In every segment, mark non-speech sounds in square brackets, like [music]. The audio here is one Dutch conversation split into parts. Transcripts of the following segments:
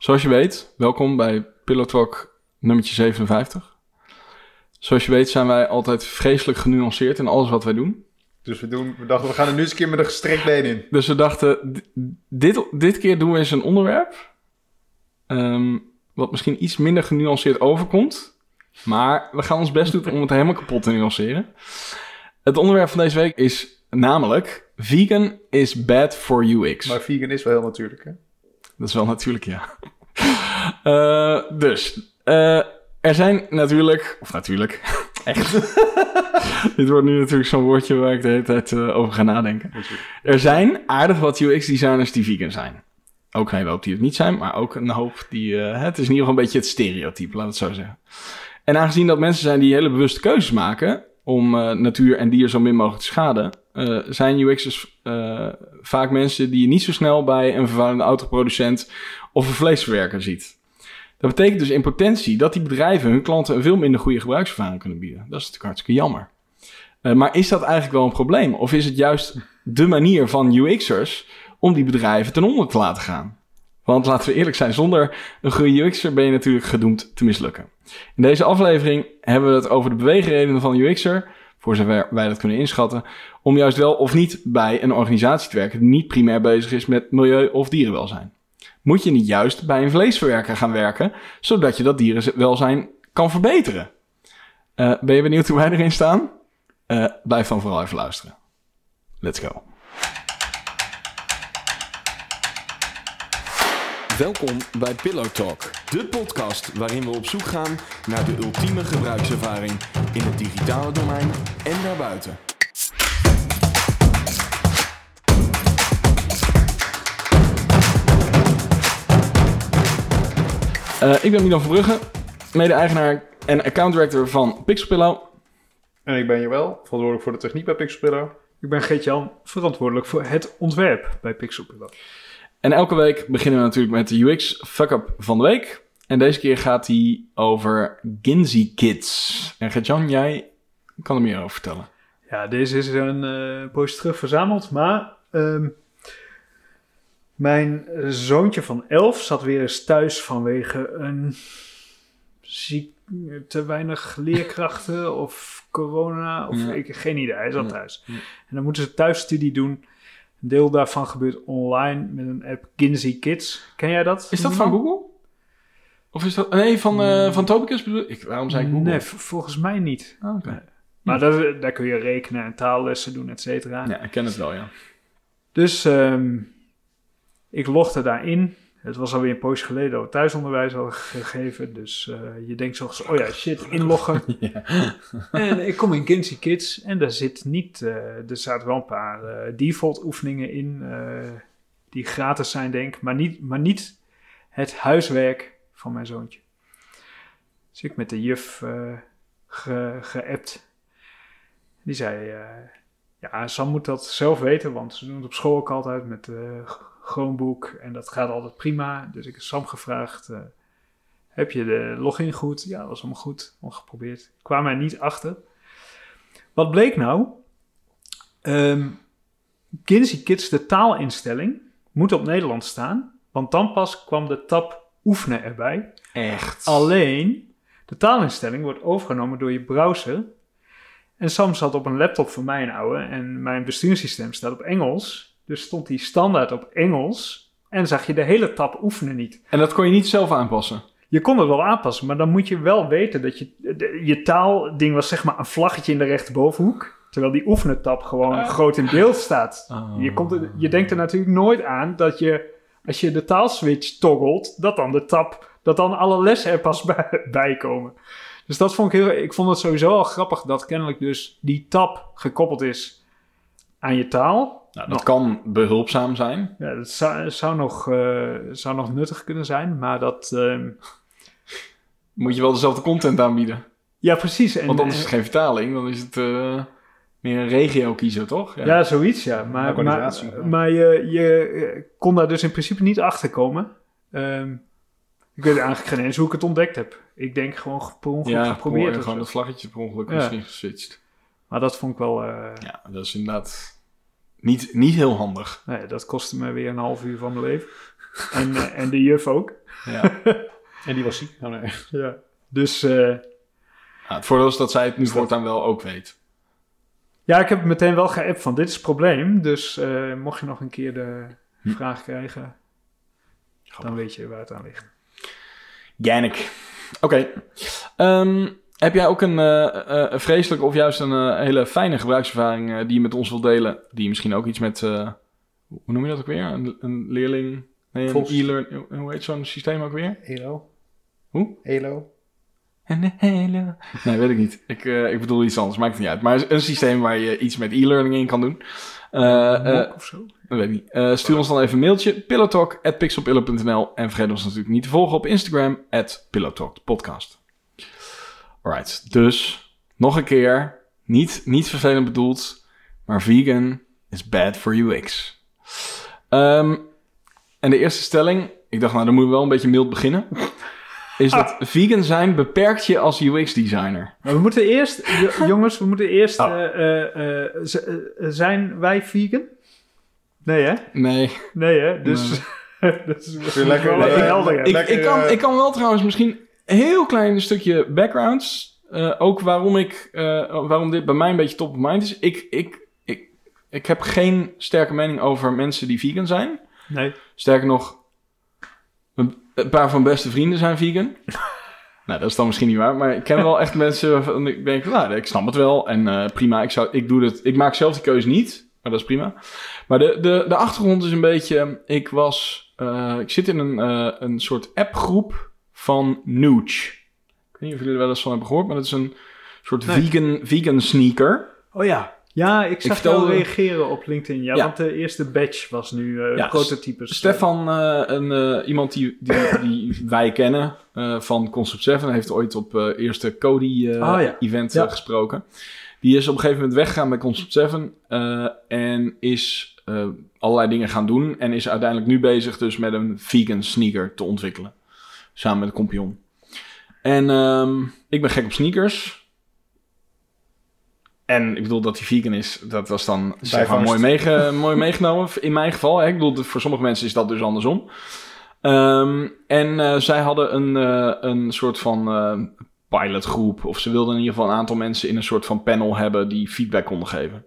Zoals je weet, welkom bij Pillow Talk nummertje 57. Zoals je weet zijn wij altijd vreselijk genuanceerd in alles wat wij doen. Dus we, doen, we dachten, we gaan er nu eens een keer met een gestrekt been in. Dus we dachten, dit, dit keer doen we eens een onderwerp... ehm, wat misschien iets minder genuanceerd overkomt. Maar we gaan ons best doen om het helemaal kapot te nuanceren. Het onderwerp van deze week is namelijk... Vegan is bad for UX. Maar vegan is wel heel natuurlijk, hè? Dat is wel natuurlijk, ja. Eh, dus, eh, er zijn natuurlijk, of natuurlijk, echt. [laughs] Dit wordt nu natuurlijk zo'n woordje waar ik de hele tijd eh, over ga nadenken. Er zijn aardig wat UX-designers die vegan zijn. Ook een hele hoop die het niet zijn, maar ook een hoop die... het is in ieder geval een beetje het stereotype, laat het zo zeggen. En aangezien dat mensen zijn die hele bewuste keuzes maken... om natuur en dier zo min mogelijk te schaden... eh, zijn UX'ers eh, vaak mensen die je niet zo snel bij een vervuilende autoproducent of een vleesverwerker ziet. Dat betekent dus in potentie dat die bedrijven hun klanten een veel minder goede gebruikservaring kunnen bieden. Dat is natuurlijk hartstikke jammer. Eh, maar is dat eigenlijk wel een probleem? Of is het juist de manier van UX'ers om die bedrijven ten onder te laten gaan? Want laten we eerlijk zijn, zonder een goede UX'er ben je natuurlijk gedoemd te mislukken. In deze aflevering hebben we het over de beweegredenen van UX'er, voor zover wij dat kunnen inschatten, om juist wel of niet bij een organisatie te werken die niet primair bezig is met milieu of dierenwelzijn. Moet je niet juist bij een vleesverwerker gaan werken, zodat je dat dierenwelzijn kan verbeteren? Eh, ben je benieuwd hoe wij erin staan? Eh, blijf dan vooral even luisteren. Let's go. Welkom bij Pillow Talk, de podcast waarin we op zoek gaan naar de ultieme gebruikservaring in het digitale domein en daarbuiten. Eh, ik ben Milan Verbrugge, mede-eigenaar en account director van Pixelpillow. En ik ben Joël, verantwoordelijk voor de techniek bij Pixelpillow. Ik ben Geert-Jan, verantwoordelijk voor het ontwerp bij Pixelpillow. En elke week beginnen we natuurlijk met de UX fuck-up van de week. En deze keer gaat hij over Ginzy Kids. En Gert-Jan, jij kan er meer over vertellen. Ja, deze is een eh poosje terug verzameld, maar ehm, mijn zoontje van 11 zat weer eens thuis vanwege een ziek, te weinig leerkrachten of corona of Ja. ik geen idee. Hij zat Ja. thuis. Ja. En dan moeten ze thuisstudie doen. Een deel daarvan gebeurt online met een app Kinsey Kids. Ken jij dat? Is dat van Google? Of is dat... Nee, van, eh van Topicus bedoel ik. Waarom zei ik Google? Nee, volgens mij niet. Ah, oké. Maar daar, daar kun je rekenen en taallessen doen, et cetera. Ja, ik ken het wel, ja. Dus ehm, ik logde daarin. Het was alweer een poosje geleden dat we thuisonderwijs hadden gegeven. Dus eh, je denkt zo, oh ja, shit, [laughs] inloggen. [laughs] ja. en ik kom in Kinsey Kids en daar zit niet... eh, er zaten wel een paar eh, default oefeningen in die gratis zijn, denk ik. Maar niet, maar niet het huiswerk van mijn zoontje. Dus ik met de juf ge, geappt. Die zei, ja, Sam moet dat zelf weten, want ze doen het op school ook altijd met Chromebook en dat gaat altijd prima. Dus ik heb Sam gevraagd, eh, heb je de login goed? Ja, dat was allemaal goed, al geprobeerd. Ik kwam er niet achter. Wat bleek nou? Ehm Kinsey Kids, de taalinstelling, moet op Nederland staan, want dan pas kwam de tab oefenen erbij. Echt. Alleen, de taalinstelling wordt overgenomen door je browser. En Sam zat op een laptop van mij een oude en mijn besturingssysteem staat op Engels. Dus stond die standaard op Engels en zag je de hele tab oefenen niet. En dat kon je niet zelf aanpassen? Je kon het wel aanpassen, maar dan moet je wel weten dat je... de- je taalding was zeg maar een vlaggetje in de rechterbovenhoek. Terwijl die oefenen tab gewoon Ah. groot in beeld staat. Oh. Je, komt er, je denkt er natuurlijk nooit aan dat je, als je de taalswitch toggelt, dat dan de tab, dat dan alle lessen er pas bij, [laughs] bij komen. Dus dat vond ik heel, ik vond het sowieso al grappig dat kennelijk dus die tab gekoppeld is aan je taal. Nou, dat kan behulpzaam zijn. Ja, dat zou, zou, nog, eh, zou nog nuttig kunnen zijn, maar dat, ehm, Moet je wel dezelfde content aanbieden. ja precies. En, Want dan is het geen vertaling, dan is het eh, meer een regio kiezen, toch? Ja, zoiets, ja. Maar, maar, ja. je, je eh, kon daar dus in principe niet achter komen. Ehm, ik weet eigenlijk geen eens hoe ik het ontdekt heb. Ik denk gewoon ge- per ongeluk Ja, geprobeerd. of gewoon het vlaggetje per ongeluk Ja. misschien geswitcht. Maar dat vond ik wel... eh, Ja, dat is inderdaad niet, niet heel handig. nee, dat kostte me weer een half uur van mijn leven. En, eh, en de juf ook. Ja. [laughs] En die was ziek. Oh, nee. Ja. Dus eh, Ja, het voordeel is dat zij het nu voortaan wel ook weet. ja, ik heb meteen wel geappt van dit is het probleem. Dus eh, mocht je nog een keer de Hm. vraag krijgen, dan weet je waar het aan ligt. Jannik. Oké. Ehm, heb jij ook een een vreselijke of juist een hele fijne gebruikservaring die je met ons wilt delen? Die misschien ook iets met, hoe noem je dat ook weer? Een, een leerling, nee, e-learning, hoe heet zo'n systeem ook weer? Elo. Hoe? Elo. Een hele... Nee, weet ik niet. Ik, eh, ik bedoel iets anders, maakt het niet uit. Maar een systeem waar je iets met e-learning in kan doen. Eh, Mok of zo? Dat weet ik niet. Stuur ons dan even een mailtje. pillowtalk.pixelpillow.nl En vergeet ons natuurlijk niet te volgen op Instagram. At pillowtalkpodcast. Alright. Dus, nog een keer. Niet, niet vervelend bedoeld. Maar vegan is bad for UX. Ehm, en de eerste stelling. Ik dacht, nou, dan moeten we wel een beetje mild beginnen. [laughs] Is dat vegan zijn beperkt je als UX-designer? We moeten eerst, jo- [laughs] jongens, we moeten eerst. Oh. eh, eh, eh, zijn wij vegan? Nee, hè? Nee. Nee, hè? Dus. dat is je lekker- wel even Nee, helder. Ik, Lekker, ik, kan, ik kan wel trouwens misschien heel klein stukje backgrounds. eh, ook waarom, ik, eh, waarom dit bij mij een beetje top of mind is. Ik, ik, ik, ik heb geen sterke mening over mensen die vegan zijn. Nee. Sterker nog, een, paar van mijn beste vrienden zijn vegan. [laughs] nou, dat is dan misschien niet waar. Maar ik ken wel echt mensen waarvan ik denk, nou, ik snap het wel. En eh, prima, ik, zou, ik, doe het, ik maak zelf die keuze niet. Maar dat is prima. Maar de, de, de achtergrond is een beetje... Ik was... ik zit in een, een soort appgroep van Nooch. Ik weet niet of jullie er wel eens van hebben gehoord, maar dat is een soort Nee. vegan, vegan sneaker. Oh ja. Ja, ik zag vertelde- jou reageren op LinkedIn. Ja, Ja. want de eerste batch was nu eh Ja, prototypes. Stefan, eh, een, eh, iemand die, die, die wij kennen eh, van Concept 7, heeft ooit op eh eerste Ah, ja. Cody-event Ja. gesproken. Die is op een gegeven moment weggegaan bij Concept 7 eh, en is eh, allerlei dingen gaan doen. En is uiteindelijk nu bezig dus met een vegan sneaker te ontwikkelen. Samen met een kompion. En ehm, ik ben gek op sneakers. En ik bedoel dat hij vegan is, dat was dan zeg maar, mooi, meege, [laughs] mooi meegenomen. In mijn geval, hè. ik bedoel, voor sommige mensen is dat dus andersom. Ehm, en eh, zij hadden een, eh, een soort van eh, pilotgroep. Of ze wilden in ieder geval een aantal mensen in een soort van panel hebben die feedback konden geven.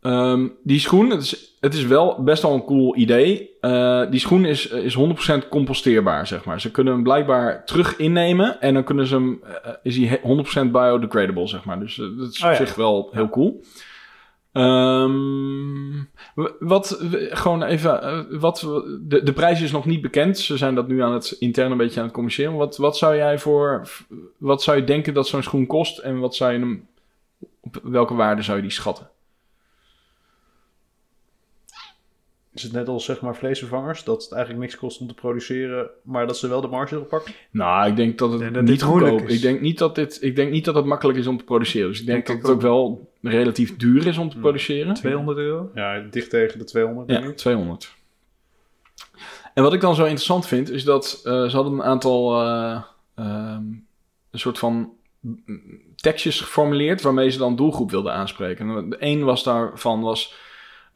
Ehm, die schoen, het is, het is wel best wel een cool idee. Eh, die schoen is, is 100% composteerbaar, zeg maar. Ze kunnen hem blijkbaar terug innemen en dan kunnen ze hem, eh, is hij he- 100% biodegradable, zeg maar. Dus eh, dat is Oh op ja. zich wel heel cool. Ehm, wat, gewoon even, wat, de, de prijs is nog niet bekend. Ze zijn dat nu aan het intern een beetje aan het communiceren. Wat, wat zou jij voor, wat zou je denken dat zo'n schoen kost en wat zou je hem, op welke waarde zou je die schatten? Is het net als zeg maar vleesvervangers, dat het eigenlijk niks kost om te produceren, maar dat ze wel de marge erop pakken? Nou, ik denk dat het Ja, dat niet goedkoop is. Ik denk niet dat dit, ik denk niet dat het makkelijk is om te produceren. Dus ik denk, Denk dat ik het ook wel relatief duur is om te produceren. 200 euro? Ja, dicht tegen de 200 denk Ja, ik. 200. En wat ik dan zo interessant vind, is dat eh, ze hadden een aantal eh, ehm, een soort van tekstjes geformuleerd waarmee ze dan doelgroep wilden aanspreken. En de een was daarvan was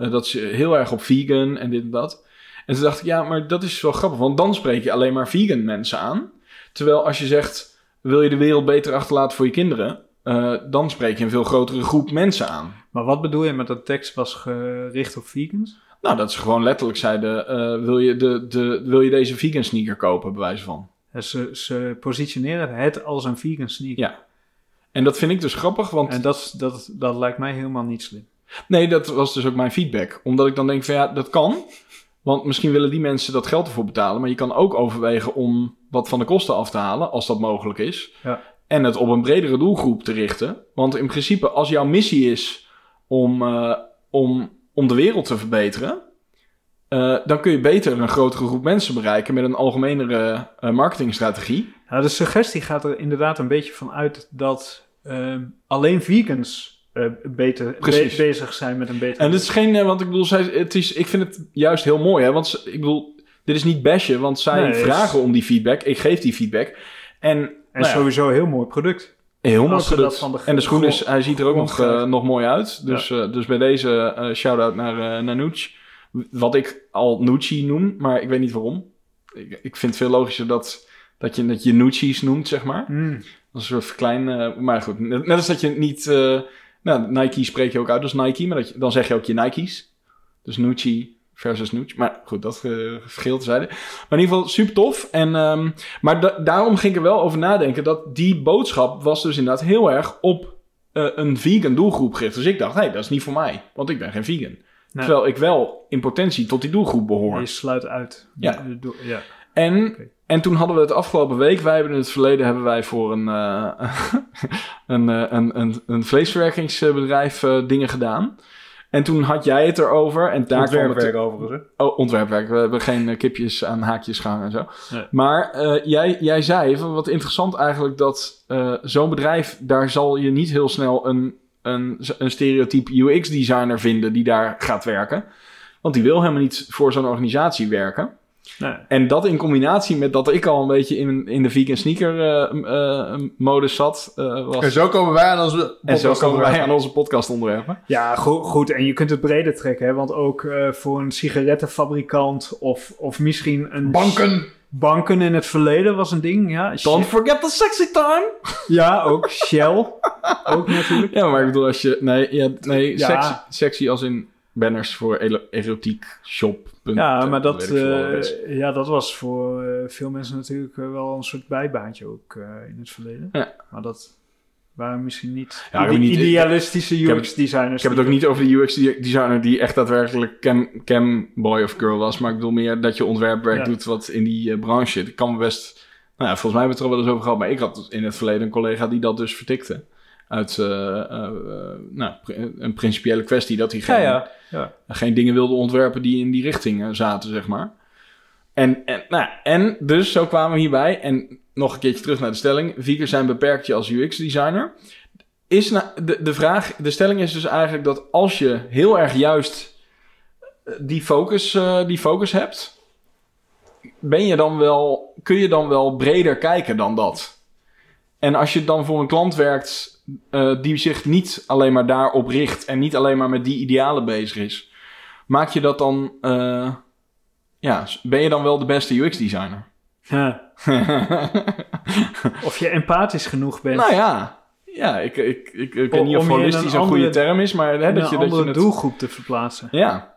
eh, dat ze heel erg op vegan en dit en dat. En toen dacht ik, ja, maar dat is wel grappig, want dan spreek je alleen maar vegan mensen aan. Terwijl als je zegt, wil je de wereld beter achterlaten voor je kinderen, eh, dan spreek je een veel grotere groep mensen aan. Maar wat bedoel je met dat tekst was gericht op vegans? Nou, dat ze gewoon letterlijk zeiden: eh, wil, je de, de, wil je deze vegan sneaker kopen, bij wijze van. Ze, ze positioneren het als een vegan sneaker. Ja. En dat vind ik dus grappig, want En dat, dat, dat lijkt mij helemaal niet slim. Nee, dat was dus ook mijn feedback. Omdat ik dan denk: van ja, dat kan. Want misschien willen die mensen dat geld ervoor betalen. Maar je kan ook overwegen om wat van de kosten af te halen, als dat mogelijk is. Ja. En het op een bredere doelgroep te richten. Want in principe, als jouw missie is om, eh, om, om de wereld te verbeteren. eh, dan kun je beter een grotere groep mensen bereiken met een algemenere eh, marketingstrategie. Nou, de suggestie gaat er inderdaad een beetje van uit dat ehm, alleen vegans eh, beter be- bezig zijn met een beter. En het is geen, eh, want ik bedoel, zij, het is, ik vind het juist heel mooi, hè? Want ik bedoel, dit is niet bashen, want zij Nee, het is- vragen om die feedback. Ik geef die feedback. En, en nou ja, sowieso een heel mooi product. heel mooi product. de en de schoen is, hij ziet er ook nog, eh, nog mooi uit. Dus, dus bij deze shout-out naar, naar Nooch. Wat ik al Nucci noem, maar ik weet niet waarom. Ik, ik vind het veel logischer dat, dat je dat je Nucci's noemt, zeg maar. Mm. Dat is een soort verklein... maar goed, net, net als dat je niet... nou, Nike spreek je ook uit als Nike, maar dat je, dan zeg je ook je Nike's. Dus Nucci versus Nucci. Maar goed, dat uh, verschil terzijde. Maar in ieder geval super tof. En, ehm, maar da- daarom ging ik er wel over nadenken dat die boodschap was dus inderdaad heel erg op eh, een vegan doelgroep gericht. Dus ik dacht, hé, hey, dat is niet voor mij, want ik ben geen vegan. Nee. Terwijl ik wel in potentie tot die doelgroep behoor. Je sluit uit. Ja. En. En toen hadden we het afgelopen week, wij hebben in het verleden hebben wij voor een, eh, [laughs] een, eh, een, een, een vleesverwerkingsbedrijf eh, dingen gedaan. En toen had jij het erover. En daar kwam het, Ontwerpwerk overigens? Oh, ontwerpwerk. We hebben geen kipjes aan haakjes gehangen en zo. Nee. Maar jij, jij zei, van wat interessant eigenlijk, dat zo'n bedrijf, daar zal je niet heel snel een, een, een stereotype UX-designer vinden die daar gaat werken. Want die wil helemaal niet voor zo'n organisatie werken. Nee. En dat in combinatie met dat ik al een beetje in, in de vegan sneaker eh, eh, modus zat, eh, was... En zo komen wij aan onze en zo komen wij podcast aan onze podcast onderwerpen. Ja, go- goed. En je kunt het breder trekken, hè? want ook eh, voor een sigarettenfabrikant of, of misschien een... Banken! Banken in het verleden was een ding, ja. Don't forget the sexy time! Ja, ook Shell. ook natuurlijk. Ja, maar ik bedoel, als je... Nee, ja, nee Ja. Sexy, sexy als in banners voor erotiek shop. Ja, eh, maar dat, eh, ja, dat was voor eh, veel mensen natuurlijk wel een soort bijbaantje ook in het verleden. Ja. Maar dat waren misschien niet, Ja, ide- niet- idealistische UX-designers. Ik heb het ook niet over de UX-designer die echt daadwerkelijk cam, cam boy of girl was. Maar ik bedoel meer dat je ontwerpwerk Ja. doet wat in die branche zit. Ik kan best... Nou ja, volgens mij hebben we het er wel eens over gehad. Maar ik had in het verleden een collega die dat dus vertikte. Uit eh, eh, nou, een principiële kwestie dat hij geen, ja. ja. geen dingen wilde ontwerpen die in die richting eh, zaten, zeg maar. En, en, nou, en dus zo kwamen we hierbij. En nog een keertje terug naar de stelling. Vegans zijn beperkt je als UX-designer. Is nou, de, de vraag, de stelling is dus eigenlijk dat als je heel erg juist die focus, die focus hebt, ben je dan wel, kun je dan wel breder kijken dan dat? En als je dan voor een klant werkt eh, die zich niet alleen maar daarop richt en niet alleen maar met die idealen bezig is, maak je dat dan, eh, ja, ben je dan wel de beste UX-designer? Ja. [laughs] Of je empathisch genoeg bent. nou ja, ja, ik, ik, ik, ik weet niet of holistisch een een goede term is, maar hè, om dat een je, dat je het... doelgroep te verplaatsen. Ja.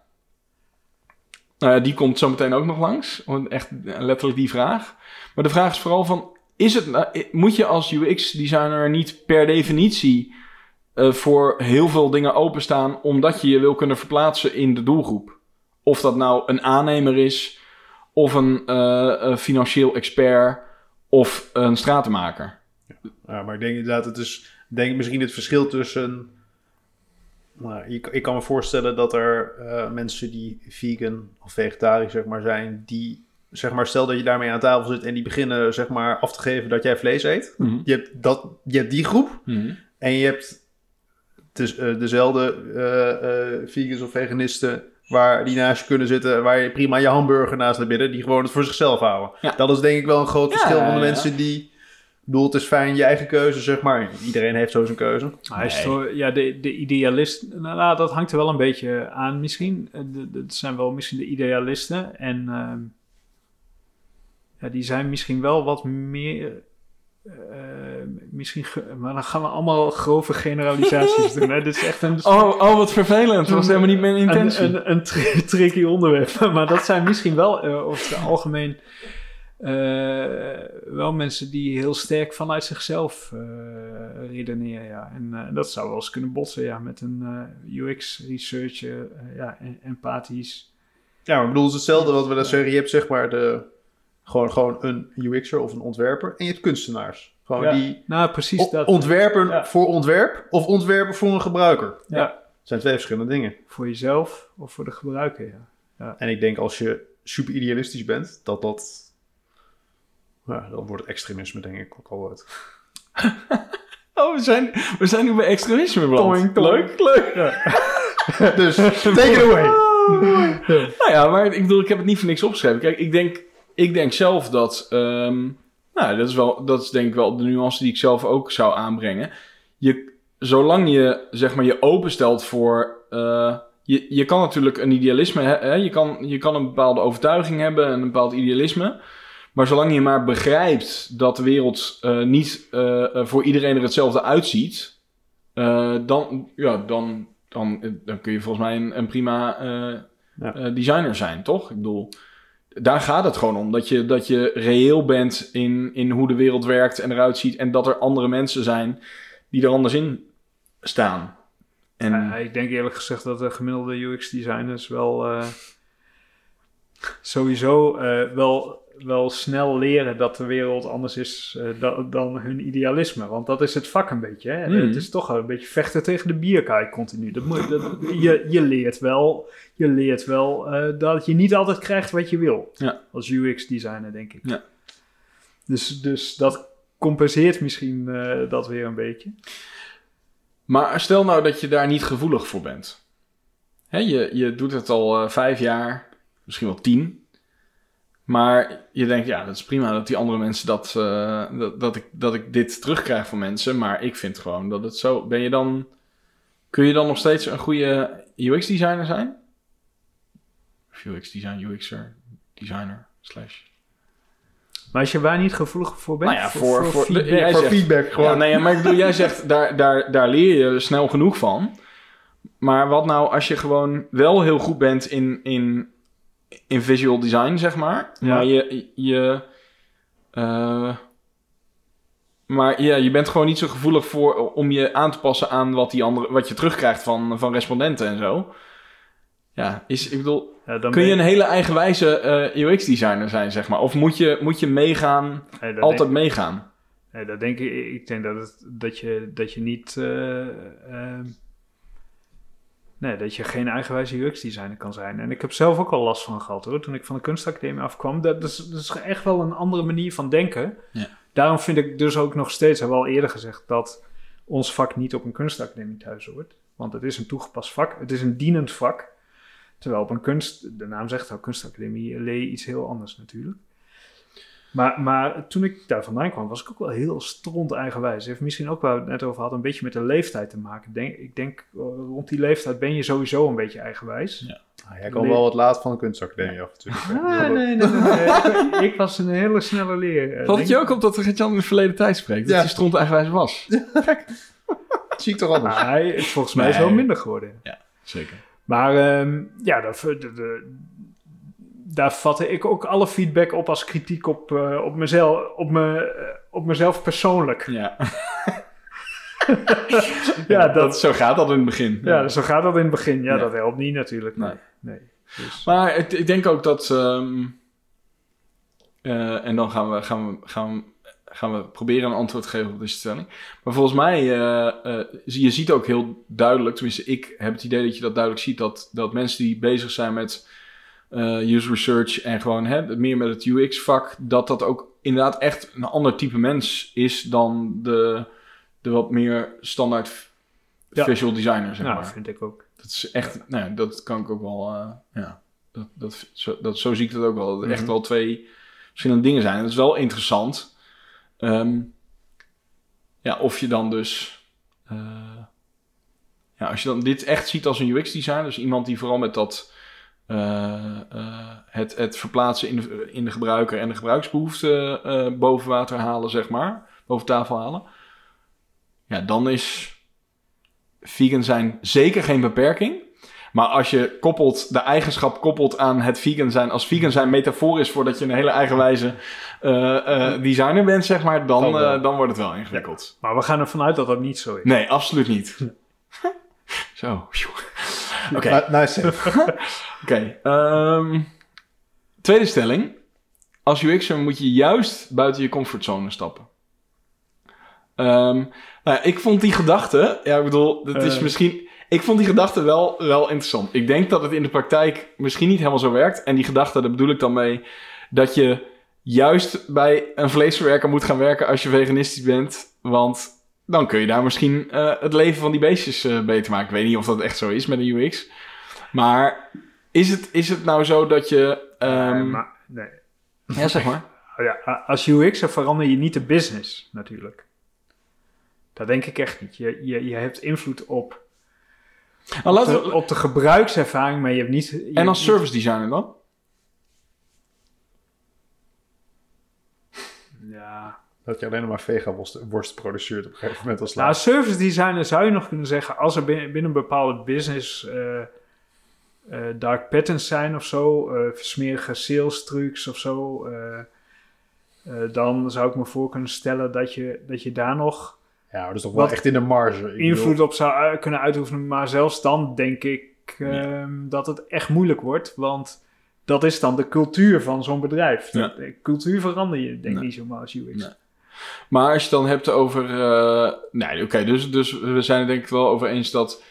Nou ja, die komt zo meteen ook nog langs. Echt eh, letterlijk die vraag. Maar de vraag is vooral van... Is het, nou- i- moet je als UX-designer niet per definitie eh, voor heel veel dingen openstaan... omdat je je wil kunnen verplaatsen in de doelgroep? Of dat nou een aannemer is... of een eh, eh, financieel expert... of een stratenmaker. Ja, maar ik denk inderdaad, het is denk misschien het verschil tussen. Nou, ik, ik kan me voorstellen dat er eh, mensen die vegan of vegetarisch zeg maar, zijn, die zeg maar, stel dat je daarmee aan tafel zit en die beginnen zeg maar, af te geven dat jij vlees eet. Je hebt, dat, je hebt die groep en je hebt dus, eh, dezelfde eh, eh, vegans of veganisten waar die naast je kunnen zitten, waar je prima je hamburger naast hebt bidden, die gewoon het voor zichzelf houden. Ja. Dat is denk ik wel een groot Ja, verschil van de mensen die... Ik bedoel, het is fijn je eigen keuze, zeg maar. Iedereen heeft zo zijn keuze. Hij is Nee. zo- ja, de, de idealist, nou, nou, dat hangt er wel een beetje aan misschien. Het zijn wel misschien de idealisten. En ehm, ja, die zijn misschien wel wat meer... eh, misschien, ge- maar dan gaan we allemaal grove generalisaties doen. Hè? Dit is echt een, [laughs] Oh, oh, wat vervelend. Dat was helemaal niet mijn intentie. een, een, een tri- [laughs] tricky onderwerp. [laughs] maar dat zijn misschien wel eh, over het algemeen eh, wel mensen die heel sterk vanuit zichzelf eh, redeneren. Ja. En eh, dat zou wel eens kunnen botsen ja, met een eh, UX-researcher, ja, en- empathisch. Ja, maar ik bedoel, het is hetzelfde wat we dan zeggen. Je hebt zeg maar de, gewoon, gewoon een UX'er of een ontwerper. En je hebt kunstenaars. Gewoon Ja, die Nou, precies dat. ontwerpen Ja. voor ontwerp of ontwerpen voor een gebruiker. Ja. Het zijn twee verschillende dingen. Voor jezelf of voor de gebruiker, ja. En ik denk als je super idealistisch bent, dat dat... Ja, dan wordt het extremisme denk ik ook al uit. [laughs] Oh, we zijn, we zijn nu bij extremisme beland. Leuk, leuk. [laughs] dus, take it away! Nou ja, maar ik bedoel, ik heb het niet voor niks opgeschreven. Kijk, ik denk, ik denk zelf dat... ehm, nou, dat is, wel, dat is denk ik wel de nuance die ik zelf ook zou aanbrengen. Je, zolang je, zeg maar, je openstelt voor... eh, je, je kan natuurlijk een idealisme hebben. Je kan, je kan een bepaalde overtuiging hebben en een bepaald idealisme. Maar zolang je maar begrijpt dat de wereld eh, niet eh, voor iedereen er hetzelfde uitziet, dan, ja, dan, dan, dan kun je volgens mij een, een prima Ja. designer zijn, toch? Ik bedoel, daar gaat het gewoon om. Dat je, dat je reëel bent in, in hoe de wereld werkt en eruit ziet. En dat er andere mensen zijn die er anders in staan. En, ik denk eerlijk gezegd dat de gemiddelde UX-designers wel eh, sowieso eh, wel, wel snel leren dat de wereld anders is eh, da- dan hun idealisme. Want dat is het vak een beetje. Hè? Mhm. Het is toch een beetje vechten tegen de bierkaai continu. Dat moet, dat, je, je leert wel, je leert wel eh, dat je niet altijd krijgt wat je wil. Ja. Als UX-designer, denk ik. Ja. Dus, dus dat compenseert misschien eh, dat weer een beetje. Maar stel nou dat je daar niet gevoelig voor bent. Hè, je, je doet het al vijf jaar, misschien wel tien. Maar je denkt, ja, dat is prima dat die andere mensen dat, eh, dat, dat, ik, dat ik dit terugkrijg van mensen. Maar ik vind gewoon dat het zo. Ben je dan. Kun je dan nog steeds een goede UX-designer zijn? Of UX-design, UXer, designer, slash. Maar als je waar niet gevoelig voor bent, Nou ja, voor- voor- feedback, jij voor zegt- feedback gewoon. Ja, nee, maar ik bedoel, jij [laughs] zegt, daar, daar, daar leer je snel genoeg van. Maar wat nou als je gewoon wel heel goed bent in, in, in visual design, zeg maar. Ja. Maar je... je eh, maar ja, je bent gewoon niet zo gevoelig voor om je aan te passen aan wat, die andere, wat je terugkrijgt van, van respondenten en zo. Ja, is, ik bedoel, Ja, kun je een hele eigenwijze eh UX-designer zijn, zeg maar? Of moet je, moet je meegaan, nee, altijd denk, meegaan? nee, dat denk ik. Ik denk dat, het, dat, je, dat je niet. eh, nee, dat je geen eigenwijze UX-designer kan zijn. En ik heb zelf ook al last van gehad hoor. Toen ik van de kunstacademie afkwam. Dat, is, dat is echt wel een andere manier van denken. Ja. Daarom vind ik dus ook nog steeds, hebben we al eerder gezegd, dat ons vak niet op een kunstacademie thuis hoort. Want het is een toegepast vak. Het is een dienend vak. Terwijl op een kunst, de naam zegt al, kunstacademie, leer je iets heel anders natuurlijk. Maar, maar toen ik daar vandaan kwam, was ik ook wel heel stront eigenwijs. Het heeft misschien ook waar we het net over hadden, een beetje met de leeftijd te maken. Denk, ik denk, eh, rond die leeftijd ben je sowieso een beetje eigenwijs. Ja. Ah, jij kwam wel wat laat van de kunstacademie af natuurlijk. Ah, nee, nee, nee. nee. [laughs] ik, was een hele snelle leer. eh, Valt het je ook op dat Gert-Jan in de verleden tijd spreekt? Dat Ja. hij stront eigenwijs was? Zie ik toch anders. Maar hij, volgens mij is het Nee. wel minder geworden. Zeker. Maar ehm, ja, dat, de, de- daar vatte ik ook alle feedback op als kritiek op, eh, op, mezelf, op, me, eh, op mezelf persoonlijk. Ja, [laughs] Ja, dat, dat, zo gaat dat in het begin. ja, zo gaat dat in het begin. Ja, Ja. dat helpt niet natuurlijk. Nee. Nee. Dus, Maar het- ik denk ook dat... ehm, eh, en dan gaan we, gaan, we, gaan, we, gaan we proberen een antwoord te geven op deze stelling. Maar volgens mij, zie- je ziet ook heel duidelijk... Tenminste, ik heb het idee dat je dat duidelijk ziet... dat, dat mensen die bezig zijn met eh, user research... en gewoon hè, meer met het UX-vak... dat dat ook inderdaad echt een ander type mens is... dan de, de wat meer standaard Ja. visual designer, zeg nou, maar. vind ik ook. Dat is echt, nou, ja, dat kan ik ook wel, eh, ja, dat, dat, zo, dat, zo zie ik dat ook wel. Dat er echt Mhm. wel twee verschillende dingen zijn. En dat is wel interessant. Ehm, ja, of je dan dus, eh, ja, als je dan dit echt ziet als een UX-designer, dus iemand die vooral met dat, het, het verplaatsen in de, in de gebruiker en de gebruiksbehoeften eh, boven water halen, zeg maar, boven tafel halen. Ja, dan is vegan zijn zeker geen beperking. Maar als je koppelt, de eigenschap koppelt aan het vegan zijn, als vegan zijn metafoor is voor dat je een hele eigenwijze eh, eh, designer bent, zeg maar, dan, eh, dan wordt het wel ingewikkeld. Maar we gaan ervan uit dat dat niet zo is. Nee, absoluut niet. [laughs] Zo. Oké. Nou, nou. [laughs] Oké, ehm, tweede stelling. Als UX'er moet je juist buiten je comfortzone stappen. Ehm, nou, ja, ik vond die gedachte, ja, ik bedoel, dat is Eh. misschien, ik vond die gedachte wel, wel interessant. Ik denk dat het in de praktijk misschien niet helemaal zo werkt. En die gedachte, daar bedoel ik dan mee, dat je juist bij een vleesverwerker moet gaan werken als je veganistisch bent. Want dan kun je daar misschien eh, het leven van die beestjes eh, beter maken. Ik weet niet of dat echt zo is met een UX. Maar is het, is het nou zo dat je... ehm, Nee, maar, nee. Ja, zeg maar. [laughs] Oh ja, als UX'er verander je niet de business natuurlijk. Dat denk ik echt niet. Je, je, je hebt invloed op Nou, op, de, we, op de gebruikservaring, maar je hebt niet... je en als niet- service designer dan? Ja. Dat je alleen nog maar vega-worst worst produceert op een gegeven moment als Nou, laatste. service designer zou je nog kunnen zeggen, als er binnen, binnen een bepaalde business eh, eh, dark patterns zijn of zo, eh smerige sales trucs of zo, eh, eh, dan zou ik me voor kunnen stellen dat je, dat je daar nog Ja, maar dat is toch wel Wat echt in de marge. Ik invloed bedoel, op zou kunnen uitoefenen. Maar zelfs dan denk ik ehm, dat het echt moeilijk wordt, want dat is dan de cultuur van zo'n bedrijf. Ja. De cultuur verander je denk ik Nee. niet zomaar als UX. Nee. Maar als je het dan hebt over... eh, nee, oké, dus, dus we zijn het denk ik wel over eens dat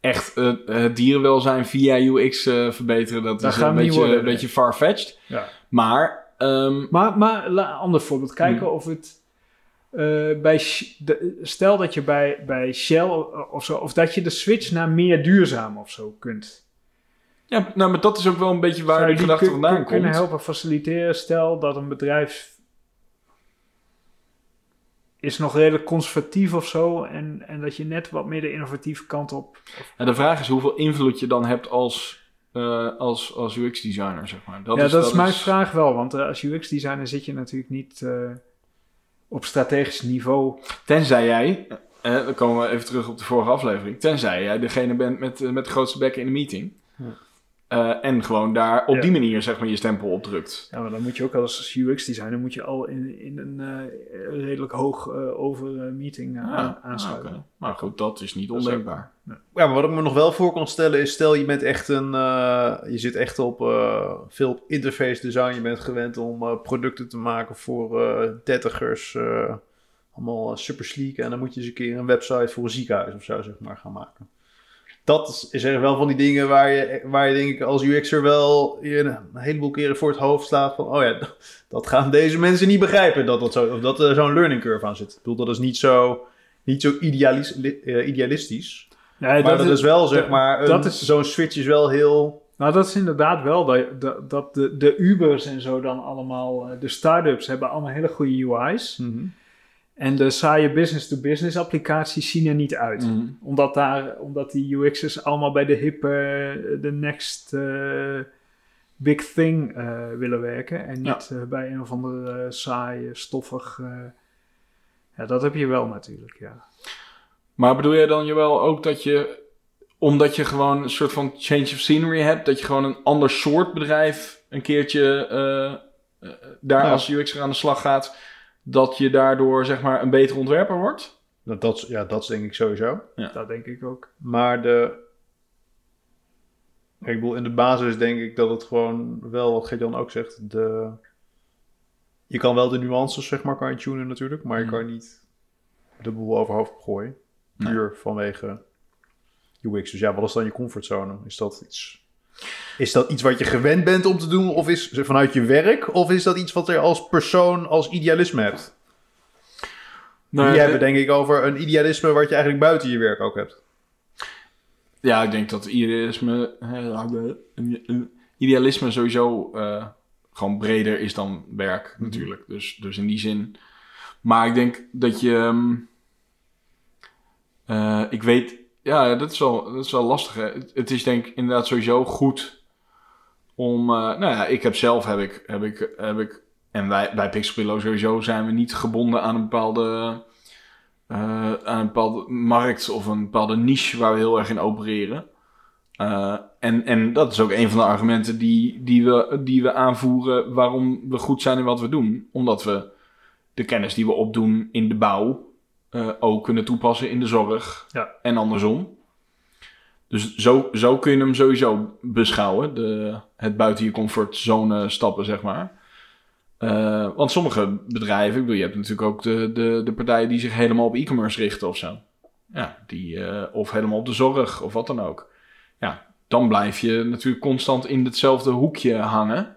echt eh, het dierenwelzijn via UX eh, verbeteren, dat Dat is een beetje, worden, een nee. beetje far-fetched. Ja. Maar, ehm, Maar, maar la- ander voorbeeld. Kijken Hmm. of het bij de- stel dat je bij, bij Shell of zo, of dat je de switch naar meer duurzaam of zo kunt. ja, nou, maar dat is ook wel een beetje waar die gedachte vandaan kun- kunnen komt. helpen faciliteren? Stel dat een bedrijf is nog redelijk conservatief of zo en, en dat je net wat meer de innovatieve kant op. En de vraag is hoeveel invloed je dan hebt als, eh, als, als UX-designer, zeg maar. ja, dat is mijn vraag wel, want eh, als UX-designer zit je natuurlijk niet eh, op strategisch niveau. Tenzij jij, eh, dan komen we even terug op de vorige aflevering, tenzij jij degene bent met, met de grootste bekken in de meeting. Ja. Eh, en gewoon daar op Ja. die manier zeg maar je stempel op drukt. Ja, maar dan moet je ook als UX-designer moet je al in, in een eh, redelijk hoog eh, over meeting eh, aan- Ah, aansluiten. Maar goed, dat is niet Dat is ondenkbaar. Ja, maar wat ik me nog wel voor kan stellen is, stel je bent echt een, eh, je zit echt op eh, veel interface design, je bent gewend om eh, producten te maken voor eh dertigers, eh, allemaal super sleek en dan moet je eens een keer een website voor een ziekenhuis of zo zeg maar gaan maken. Dat is, is wel van die dingen waar je, waar je denk ik als UX'er wel je een heleboel keren voor het hoofd slaat van, oh ja, [laughs] dat, gaan deze mensen niet begrijpen dat, dat, zo, of dat er zo'n learning curve aan zit. Ik bedoel, dat is niet zo, niet zo idealis, eh, idealistisch. Nee, Maar dat, is wel, zeg maar, een- dat is- zo'n switch is wel heel... Nou, dat is inderdaad wel dat, dat, de, de Ubers en zo dan allemaal, eh, de start-ups hebben allemaal hele goede UI's. En de saaie business-to-business applicaties zien er niet uit. Mhm. Omdat, daar, omdat die UX'ers allemaal bij de hippe, eh, de next eh, big thing eh, willen werken. En niet bij een of andere saaie, stoffig... ja, dat heb je wel natuurlijk, ja. Maar bedoel jij dan wel ook dat je, omdat je gewoon een soort van change of scenery hebt, dat je gewoon een ander soort bedrijf een keertje daar Ja. als UX'er aan de slag gaat, dat je daardoor zeg maar een betere ontwerper wordt? Dat, dat, is- ja, dat is denk ik sowieso. Dat denk ik ook. Maar de... Ik bedoel, in de basis denk ik dat het gewoon wel, wat Gert-Jan ook zegt, de... Je kan wel de nuances, zeg maar, kan je tunen natuurlijk, maar je Mhm. kan niet de boel overhoofd gooien. Nee. Puur vanwege UX. Dus ja, wat is dan je comfortzone? Is dat iets... Is dat iets wat je gewend bent om te doen, of is vanuit je werk, of is dat iets wat je als persoon, als idealisme hebt? Nou, Die hebben denk ik over een idealisme wat je eigenlijk buiten je werk ook hebt. Ja, ik denk dat idealisme, idealisme sowieso eh, gewoon breder is dan werk Mhm. natuurlijk. Dus, dus in die zin. Maar ik denk dat je. ehm, eh, ik weet, ja, dat is wel, dat is wel lastig. Hè? Het, is denk ik inderdaad sowieso goed om. eh, nou ja, ik heb zelf heb ik, heb ik, heb ik en wij bij Pixelpillow sowieso zijn we niet gebonden aan een bepaalde eh, aan een bepaalde markt of een bepaalde niche waar we heel erg in opereren. Eh, en, en dat is ook een van de argumenten die, die, we, die we aanvoeren waarom we goed zijn in wat we doen. Omdat we de kennis die we opdoen in de bouw eh, ook kunnen toepassen in de zorg Ja. en andersom. Dus zo, zo kun je hem sowieso beschouwen, de, het buiten je comfortzone stappen, zeg maar. Eh, want sommige bedrijven, ik bedoel, je hebt natuurlijk ook de, de, de partijen die zich helemaal op e-commerce richten of zo. Ja, die, eh, of helemaal op de zorg of wat dan ook. Ja, dan blijf je natuurlijk constant in hetzelfde hoekje hangen.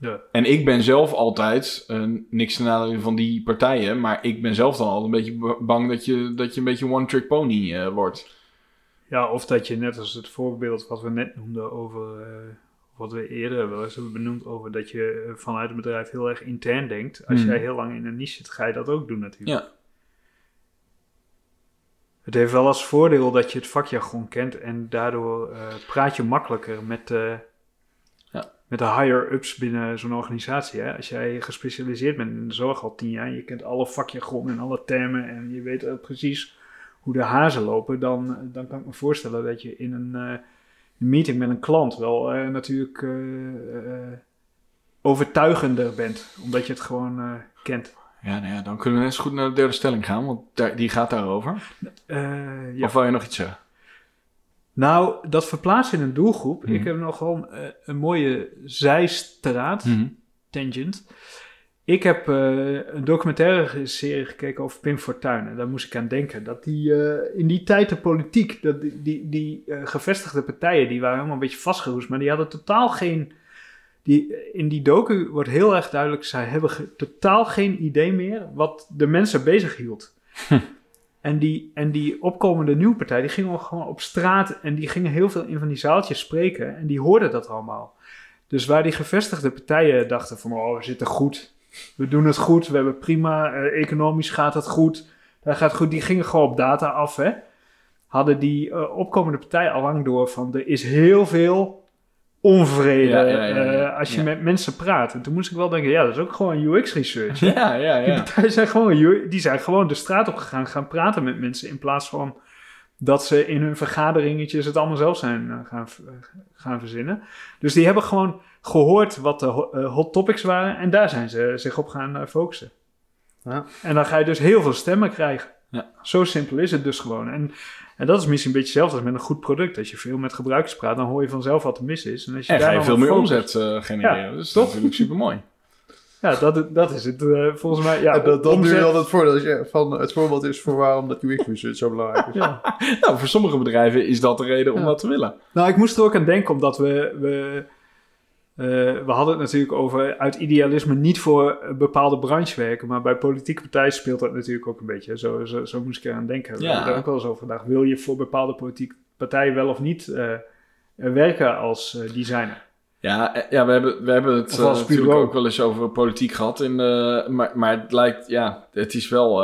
Ja. En ik ben zelf altijd, eh, niks ten nadele van die partijen, maar ik ben zelf dan al een beetje ba- bang dat je, dat je een beetje one-trick pony eh, wordt. Ja, of dat je net als het voorbeeld wat we net noemden over, eh, wat we eerder wel eens hebben benoemd over dat je vanuit het bedrijf heel erg intern denkt. Als Hmm. jij heel lang in een niche zit, ga je dat ook doen natuurlijk. Ja. Het heeft wel als voordeel dat je het vakjargon kent en daardoor praat je makkelijker met. Met de higher-ups binnen zo'n organisatie. Hè? Als jij gespecialiseerd bent in de zorg al tien jaar, je kent alle vakjargon en alle termen en je weet precies hoe de hazen lopen, dan, dan kan ik me voorstellen dat je in een, eh, meeting met een klant wel eh, natuurlijk eh, overtuigender bent, omdat je het gewoon kent. Ja, nou ja, dan kunnen we net zo goed naar de derde stelling gaan, want daar, die gaat daarover. Ja. Of wil je nog iets zeggen? Nou, dat verplaatsen in een doelgroep. Mhm. Ik heb nog een, eh, een mooie zijstraat, Mhm. tangent. Ik heb eh, een documentaire serie gekeken over Pim Fortuyn. En daar moest ik aan denken. Dat die eh, in die tijd de politiek, dat die, die, die gevestigde partijen, die waren helemaal een beetje vastgeroest. Maar die hadden totaal geen... Die, in die docu wordt heel erg duidelijk, zij hebben ge- totaal geen idee meer wat de mensen bezig hield. [laughs] En die, en die opkomende nieuwe partij, die gingen gewoon op straat en die gingen heel veel in van die zaaltjes spreken en die hoorden dat allemaal. Dus waar die gevestigde partijen dachten van, oh, we zitten goed, we doen het goed, we hebben prima, eh, economisch gaat het goed, dat gaat goed, die gingen gewoon op data af, hè. Hadden die eh, opkomende partijen al lang door van, er is heel veel onvrede Ja, ja, ja, ja. eh, als je Ja. met mensen praat. En toen moest ik wel denken, ja, dat is ook gewoon UX-research. [laughs] Ja, ja, Die [laughs] ja. partijen zijn gewoon, die zijn gewoon de straat op gegaan, gaan praten met mensen. In plaats van dat ze in hun vergaderingetjes het allemaal zelf zijn eh, gaan, eh, gaan verzinnen. Dus die hebben gewoon gehoord wat de ho- hot topics waren. En daar zijn ze zich op gaan focussen. Ja. En dan ga je dus heel veel stemmen krijgen. Ja. Zo simpel is het dus gewoon. En, en dat is misschien een beetje hetzelfde als met een goed product. Als je veel met gebruikers praat, dan hoor je vanzelf wat er mis is. En, als je En daar ga je dan veel op meer focust- omzet eh, genereren. Ja, dus dat is toch? natuurlijk super mooi. [laughs] Ja, dat, dat is het eh, volgens mij. Ja, dat dat nu wel het voordeel van het voorbeeld is voor waarom dat UX research zo belangrijk is. Ja. Nou, voor sommige bedrijven is dat de reden om dat te willen. Nou, ik moest er ook aan denken, omdat we. we eh, we hadden het natuurlijk over uit idealisme niet voor een bepaalde branche werken, maar bij politieke partijen speelt dat natuurlijk ook een beetje. Zo, zo, zo moest ik eraan denken. We Ja. hebben daar ook wel eens over gedacht. Wil je voor bepaalde politieke partijen wel of niet eh, eh, werken als designer? Ja, ja we, hebben, we hebben het natuurlijk ook wel eens over politiek gehad. In, maar, maar het lijkt, ja, het is wel...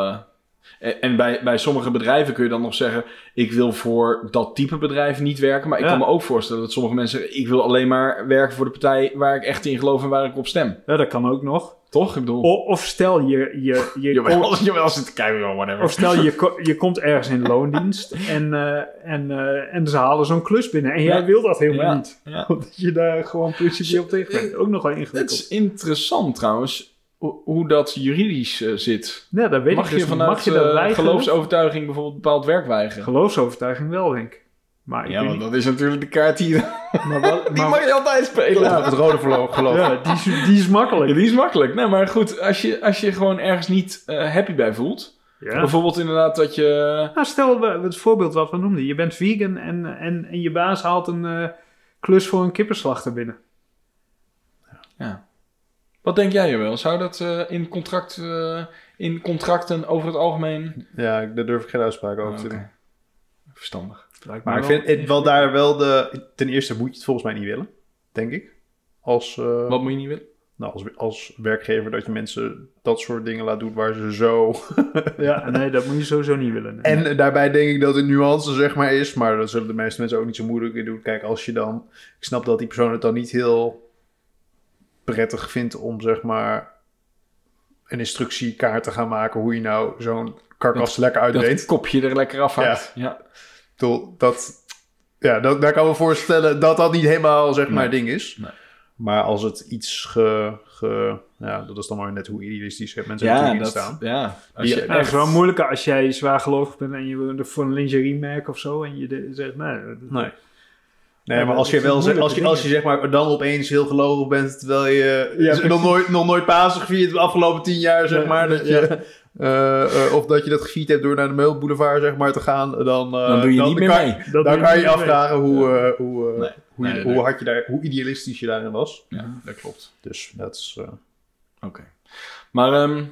eh, en bij, bij sommige bedrijven kun je dan nog zeggen... ik wil voor dat type bedrijf niet werken. Maar ik Ja. kan me ook voorstellen dat sommige mensen zeggen... ik wil alleen maar werken voor de partij waar ik echt in geloof en waar ik op stem. Ja, dat kan ook nog. Toch? Ik bedoel... O- of stel je, je, je, [laughs] Jawel, jawel, zit te kijken, whatever. Of stel je, [laughs] je komt ergens in loondienst [laughs] en, eh, en, eh, en ze halen zo'n klus binnen en jij Ja. wil dat helemaal niet. Ja. Omdat je daar gewoon principieel tegen bent. Ook nog wel Het ingewikkeld. is interessant trouwens hoe, dat juridisch eh, zit. Ja, dat weet Mag ik je dus niet. vanuit Mag je dat eh, geloofsovertuiging bijvoorbeeld bepaald werk weigeren? Geloofsovertuiging wel, denk ik. Maar, ik Ja, want dat is natuurlijk de kaart die, maar, wel- [laughs] die maar- mag je altijd spelen. Ja, [laughs] het rode verlo- geloof. ja, die, is, die is makkelijk. Ja, die is makkelijk. Nee, maar goed, als je, als je gewoon ergens niet eh, happy bij voelt. Ja. Bijvoorbeeld inderdaad dat je... Nou, stel we- het voorbeeld wat we noemden. Je bent vegan en, en, en je baas haalt een eh, klus voor een kippenslachter binnen. Ja. Wat denk jij wel? Zou dat eh, in, contract, eh, in contracten over het algemeen... Ja, daar durf ik geen uitspraak over Oh, te oké. doen. Verstandig. Lijkt Maar ik wel vind het wel daar wel de... Ten eerste moet je het volgens mij niet willen, denk ik. Als, eh, Wat moet je niet willen? nou, als, als werkgever dat je mensen dat soort dingen laat doen waar ze zo... [laughs] Ja, nee, dat moet je sowieso niet willen. nee. En daarbij denk ik dat de nuance zeg maar is, maar dat zullen de meeste mensen ook niet zo moeilijk in doen. Kijk, als je dan... Ik snap dat die persoon het dan niet heel prettig vindt om zeg maar een instructiekaart te gaan maken hoe je nou zo'n karkas lekker Dat uitbreekt. het kopje er lekker af haakt. Ja. Ik bedoel, dat, ja, dat, daar kan ik me voorstellen dat dat niet helemaal zeg maar Nee. ding is. Nee. Maar als het iets ge, ge... Ja, dat is dan maar net hoe idealistisch mensen Ja, natuurlijk in dat, staan. ja. Als je Ja, het is echt... wel moeilijker als jij zwaar gelovig bent en je wil voor een lingeriemerk of zo. En je de- zegt, nee. dat- Nee. Nee, maar als je, wel zegt, als, je, moeilijke als je zeg maar dan opeens heel gelovig bent, terwijl je Ja, nog, nooit, nog nooit Pasen gevierd de afgelopen tien jaar, zeg Ja, maar, dat ja. je, eh, eh, of dat je dat gevierd hebt door naar de Meulboulevard, zeg maar, te gaan, dan, eh, Dan doe je niet meer kan, mee. Dat Dan kan je je mee. afvragen hoe, eh, hoe, eh, Nee. hoe, je- Nee, hoe, nee. hard je daar, hoe idealistisch je daarin was. Ja, dat klopt. Dus dat is... eh, Oké. Maar ehm,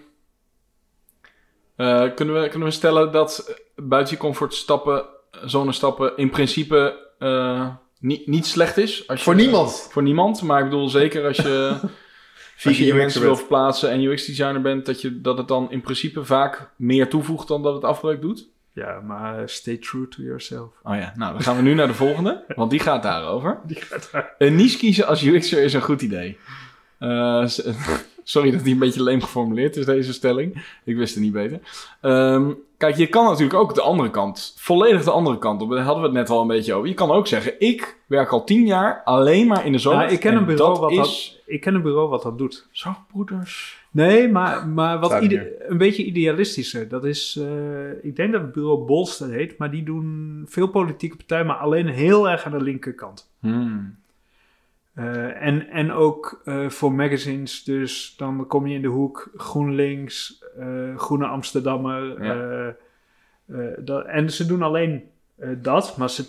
eh, kunnen, we, kunnen we stellen dat buiten je comfortstappen, zone stappen, in principe eh, niet, niet slecht is? Als je, voor niemand. Voor niemand, maar ik bedoel zeker als je, [laughs] als je mensen wil bent. verplaatsen en UX-designer bent, dat, je, dat het dan in principe vaak meer toevoegt dan dat het afbreuk doet? Ja, maar eh, stay true to yourself. Oh ja, nou dan gaan we nu naar de volgende, [laughs] want die gaat daarover. Die gaat daar. Een niche kiezen als UX'er is een goed idee. Eh, [laughs] sorry dat die een beetje leem geformuleerd is, deze stelling. Ik wist het niet beter. Ehm, kijk, je kan natuurlijk ook de andere kant, volledig de andere kant op. Daar hadden we het net al een beetje over. Je kan ook zeggen, ik werk al tien jaar alleen maar in de. Ja, ik ken en een bureau dat wat is... dat- Ik ken een bureau wat dat doet. Zorgbroeders. Nee, maar, maar wat ide- een beetje idealistischer. Dat is, eh, ik denk dat het bureau Bolster heet, maar die doen veel politieke partijen, maar alleen heel erg aan de linkerkant. Hmm. Eh, en, en ook eh, voor magazines, dus dan kom je in de hoek GroenLinks, eh, Groene Amsterdammer. Ja. dat, en ze doen alleen dat, maar ze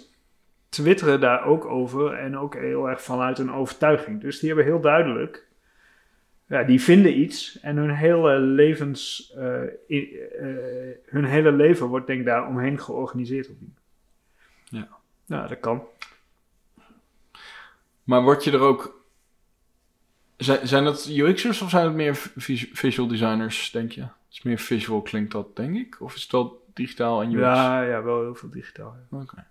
twitteren daar ook over en ook heel erg vanuit een overtuiging. Dus die hebben heel duidelijk, ja, die vinden iets en hun hele levens, hun hele leven wordt denk ik daar omheen georganiseerd. Ja. Ja, dat kan. Maar word je er ook... Zijn, zijn dat UX'ers of zijn het meer vis- visual designers, denk je? Is meer visual klinkt dat, denk ik? Of is het wel digitaal en UX? Ja, ja, wel heel veel digitaal. ja. Oké.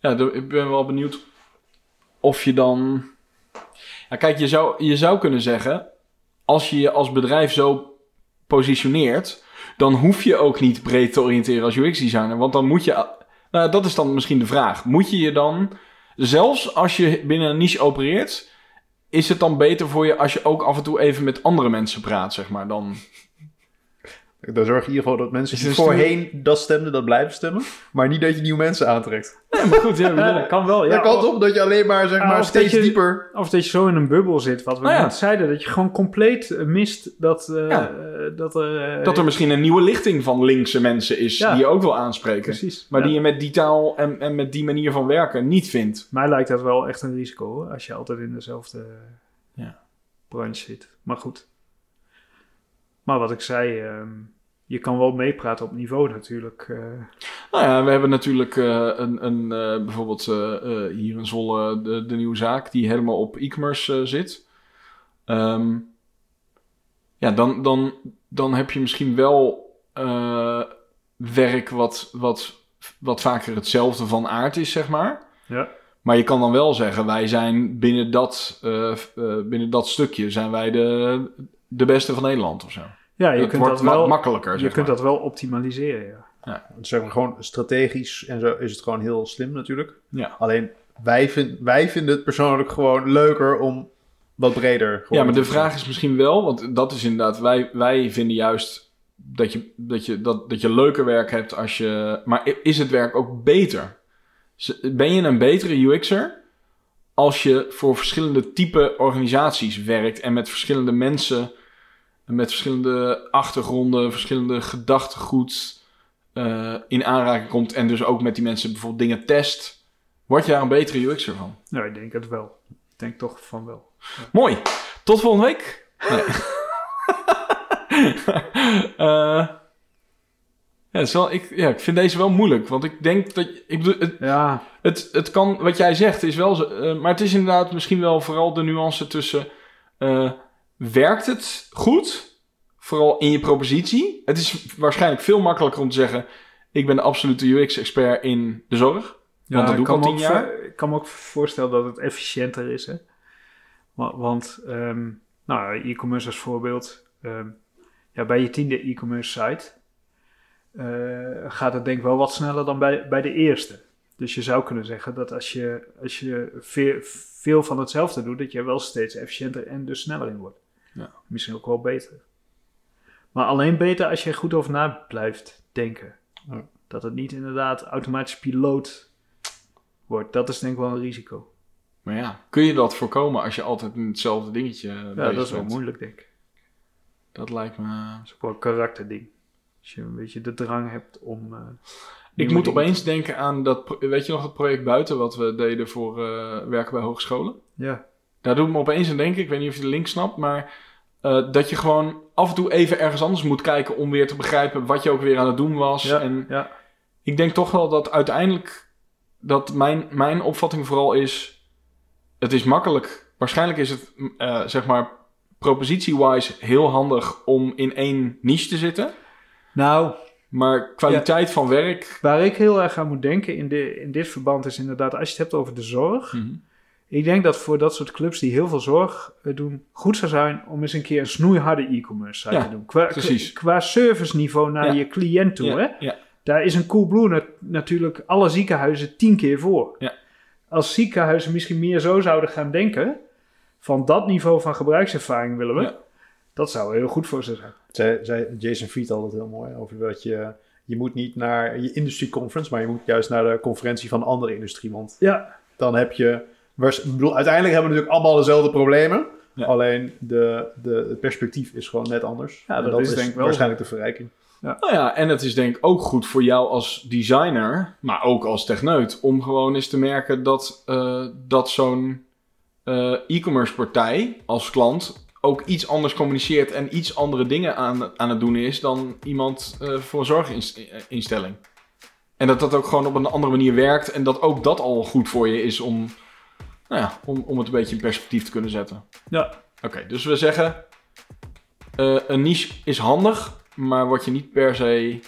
Ja. Ik ben wel benieuwd of je dan... Ja, kijk, je zou, je zou kunnen zeggen... Als je je als bedrijf zo positioneert... dan hoef je ook niet breed te oriënteren als UX-designer. Want dan moet je... Nou, dat is dan misschien de vraag. Moet je je dan... Zelfs als je binnen een niche opereert... is het dan beter voor je als je ook af en toe even met andere mensen praat, zeg maar, dan... Dan zorg je in ieder geval dat mensen die voorheen dat stemden, dat blijven stemmen. Maar niet dat je nieuwe mensen aantrekt. Ja, maar goed, ja, dat kan wel. Ja, dat kan toch? Dat je alleen maar, zeg maar, steeds je- dieper... Of dat je zo in een bubbel zit, wat we Nou ja. net zeiden. Dat je gewoon compleet eh, mist dat, eh, Ja. dat er... eh, Dat er misschien een nieuwe lichting van linkse mensen is... Ja. die je ook wil aanspreken. Precies. Maar Ja. die je met die taal en, en met die manier van werken niet vindt. Mij lijkt dat wel echt een risico, hoor, als je altijd in dezelfde Ja. branche zit. Maar goed. Maar wat ik zei, ehm, je kan wel meepraten op niveau natuurlijk. eh. Nou ja, we hebben natuurlijk eh, een, een, eh, bijvoorbeeld hier in Zwolle de, de nieuwe zaak die helemaal op e-commerce zit. Ehm, ja, dan, dan, dan heb je misschien wel werk wat, wat, wat vaker hetzelfde van aard is, zeg maar. ja. Maar je kan dan wel zeggen, wij zijn binnen dat, binnen dat stukje zijn wij de, de beste van Nederland of zo. Ja, je het kunt wordt dat wel... ma- makkelijker, je zeg kunt dat wel optimaliseren, ja. Zeg maar gewoon strategisch en zo is het gewoon heel slim natuurlijk. Ja. Alleen wij, vind, wij vinden het persoonlijk gewoon leuker om wat breder Ja, maar de vraag is misschien wel, want dat is inderdaad, wij, wij vinden juist dat je, dat, je, dat, dat je leuker werk hebt als je. Maar is het werk ook beter? Ben je een betere UX'er als je voor verschillende type organisaties werkt en met verschillende mensen, en met verschillende achtergronden, verschillende gedachtegoed eh, in aanraking komt en dus ook met die mensen bijvoorbeeld dingen test? Word je daar een betere UX'er van? Nou, ik denk het wel. Ik denk toch van wel. Mooi. Tot volgende week. Nee. [laughs] Eh, ja, het is wel, ik, ja, ik vind deze wel moeilijk. Want ik denk dat... Ik bedoel, het, Ja, het, het kan... Wat jij zegt is wel... eh, maar het is inderdaad misschien wel vooral de nuance tussen... werkt het goed? Vooral in je propositie. Het is waarschijnlijk veel makkelijker om te zeggen... Ik ben de absolute UX-expert in de zorg. Ja, Want dat doe ik al tien ook jaar. Ik kan me ook voorstellen dat het efficiënter is. Hè? Wa- Want, ehm, nou, e-commerce als voorbeeld. ehm, ja, bij je tiende e-commerce site eh, gaat het denk ik wel wat sneller dan bij, bij de eerste. Dus je zou kunnen zeggen dat als je, als je veel, veel van hetzelfde doet, dat je wel steeds efficiënter en dus sneller in wordt. Ja. Misschien ook wel beter. Maar alleen beter als je er goed over na blijft denken. Ja. Dat het niet inderdaad automatisch piloot wordt. Dat is denk ik wel een risico. Maar ja, kun je dat voorkomen als je altijd in hetzelfde dingetje Ja, bezig dat is wel moeilijk, denk ik. Dat lijkt me... Dat is ook wel een karakterding. Als je een beetje de drang hebt om... eh, Ik moet opeens te- denken aan dat... Weet je nog het project buiten wat we deden voor eh, werken bij hogescholen? Ja, Daar doe ik me opeens aan denken. Ik weet niet of je de link snapt, maar... eh, dat je gewoon af en toe even ergens anders moet kijken om weer te begrijpen wat je ook weer aan het doen was. ja, En ja. ik denk toch wel dat uiteindelijk dat mijn, mijn opvatting vooral is: het is makkelijk. Waarschijnlijk is het, m, eh, zeg maar, propositie-wise heel handig om in één niche te zitten. Nou, Maar kwaliteit van werk... Waar ik heel erg aan moet denken in, de, in dit verband is inderdaad, als je het hebt over de zorg. Mhm. Ik denk dat voor dat soort clubs die heel veel zorg eh, doen, goed zou zijn om eens een keer een snoeiharde e-commerce site Ja, te doen. Qua, precies. qua serviceniveau naar Ja. je cliënt toe. Ja, Hè? ja. Daar is een Coolblue nat- natuurlijk alle ziekenhuizen tien keer voor. Ja. Als ziekenhuizen misschien meer zo zouden gaan denken, van dat niveau van gebruikservaring willen we, Ja. dat zou heel goed voor ze zijn. Zei, zei Jason Fried altijd heel mooi over dat je... Je moet niet naar je industry conference, maar je moet juist naar de conferentie van een andere industrie. Want Ja, dan heb je... waars- Ik bedoel, uiteindelijk hebben we natuurlijk allemaal dezelfde problemen. Ja. Alleen de, de, het perspectief is gewoon net anders. Ja, dat is denk ik wel waarschijnlijk de verrijking. Nou ja, en het is denk ik ook goed voor jou als designer, maar ook als techneut, om gewoon eens te merken dat, eh, dat zo'n eh, e-commerce partij als klant ook iets anders communiceert en iets andere dingen aan, aan het doen is dan iemand eh, voor een zorginstelling. En dat dat ook gewoon op een andere manier werkt en dat ook dat al goed voor je is om, nou ja, om, om het een beetje in perspectief te kunnen zetten. ja. Oké, dus we zeggen, eh, een niche is handig, maar word je niet per se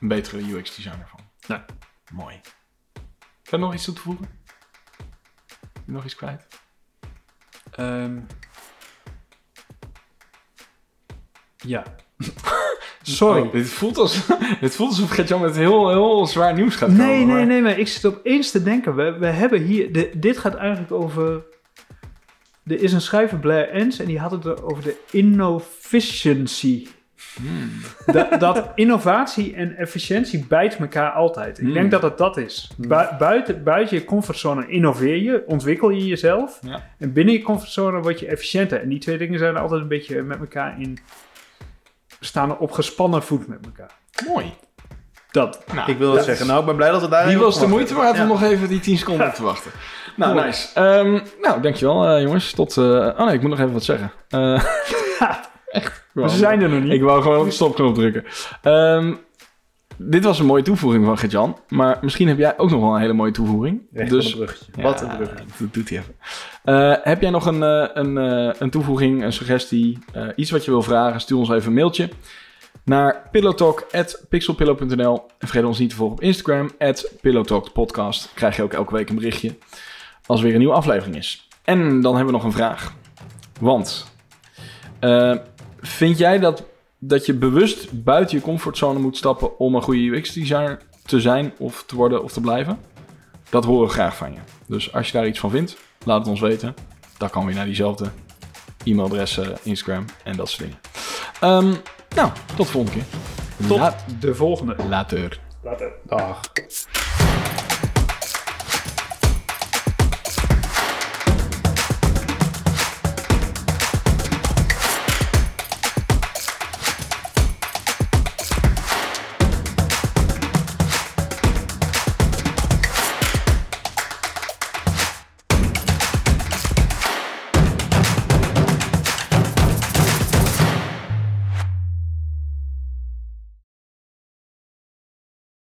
een betere UX-designer van. Nee. Mooi. Kan je nog iets toe te voegen? Nog iets kwijt? Ehm, ja. [laughs] Sorry. Oh, dit, voelt als, [laughs] dit voelt alsof Gert-Jan met heel, heel zwaar nieuws gaat komen. Nee, nee, maar- nee, maar ik zit opeens te denken. We, we hebben hier. De, dit gaat eigenlijk over. Er is een schrijver, Blair Ens, en die had het er over de innoficiency. Hmm. Dat, dat innovatie en efficiëntie bijt elkaar altijd. Ik Hmm. denk dat het dat is. Bu- buiten, buiten je comfortzone innoveer je, ontwikkel je jezelf. Ja. En binnen je comfortzone word je efficiënter. En die twee dingen zijn altijd een beetje met elkaar in. Staan op gespannen voet met elkaar. Mooi. Dat. Nou, Ik wil het dat zeggen. Nou, ik ben blij dat we daar Die was de moeite waard om Ja. nog even die 10 seconden te wachten. [laughs] Nou, Cool. nice. Ehm, nou, dankjewel eh, jongens. Tot... eh, oh nee, ik moet nog even wat zeggen. Eh, [laughs] echt. We zijn er nog niet. Ik wou gewoon op de stopknop drukken. Ehm, dit was een mooie toevoeging van Gert-Jan. Maar misschien heb jij ook nog wel een hele mooie toevoeging. Echt dus een. Ja, Wat een bruggetje. Dat doet hij even. Eh, heb jij nog een, eh, een, eh, een toevoeging, een suggestie, iets wat je wil vragen? Stuur ons even een mailtje naar pillowtalk.pixelpillow.nl. En vergeet ons niet te volgen op Instagram, pillowtalkpodcast. Krijg je ook elke week een berichtje als er weer een nieuwe aflevering is. En dan hebben we nog een vraag. Want, vind jij dat, dat je bewust buiten je comfortzone moet stappen om een goede UX-designer te zijn of te worden of te blijven? Dat horen we graag van je. Dus als je daar iets van vindt, laat het ons weten. Dan kan weer naar diezelfde e-mailadressen, Instagram en dat soort dingen. Ehm, nou, tot de volgende keer. Tot La- de volgende. later. Later. Dag.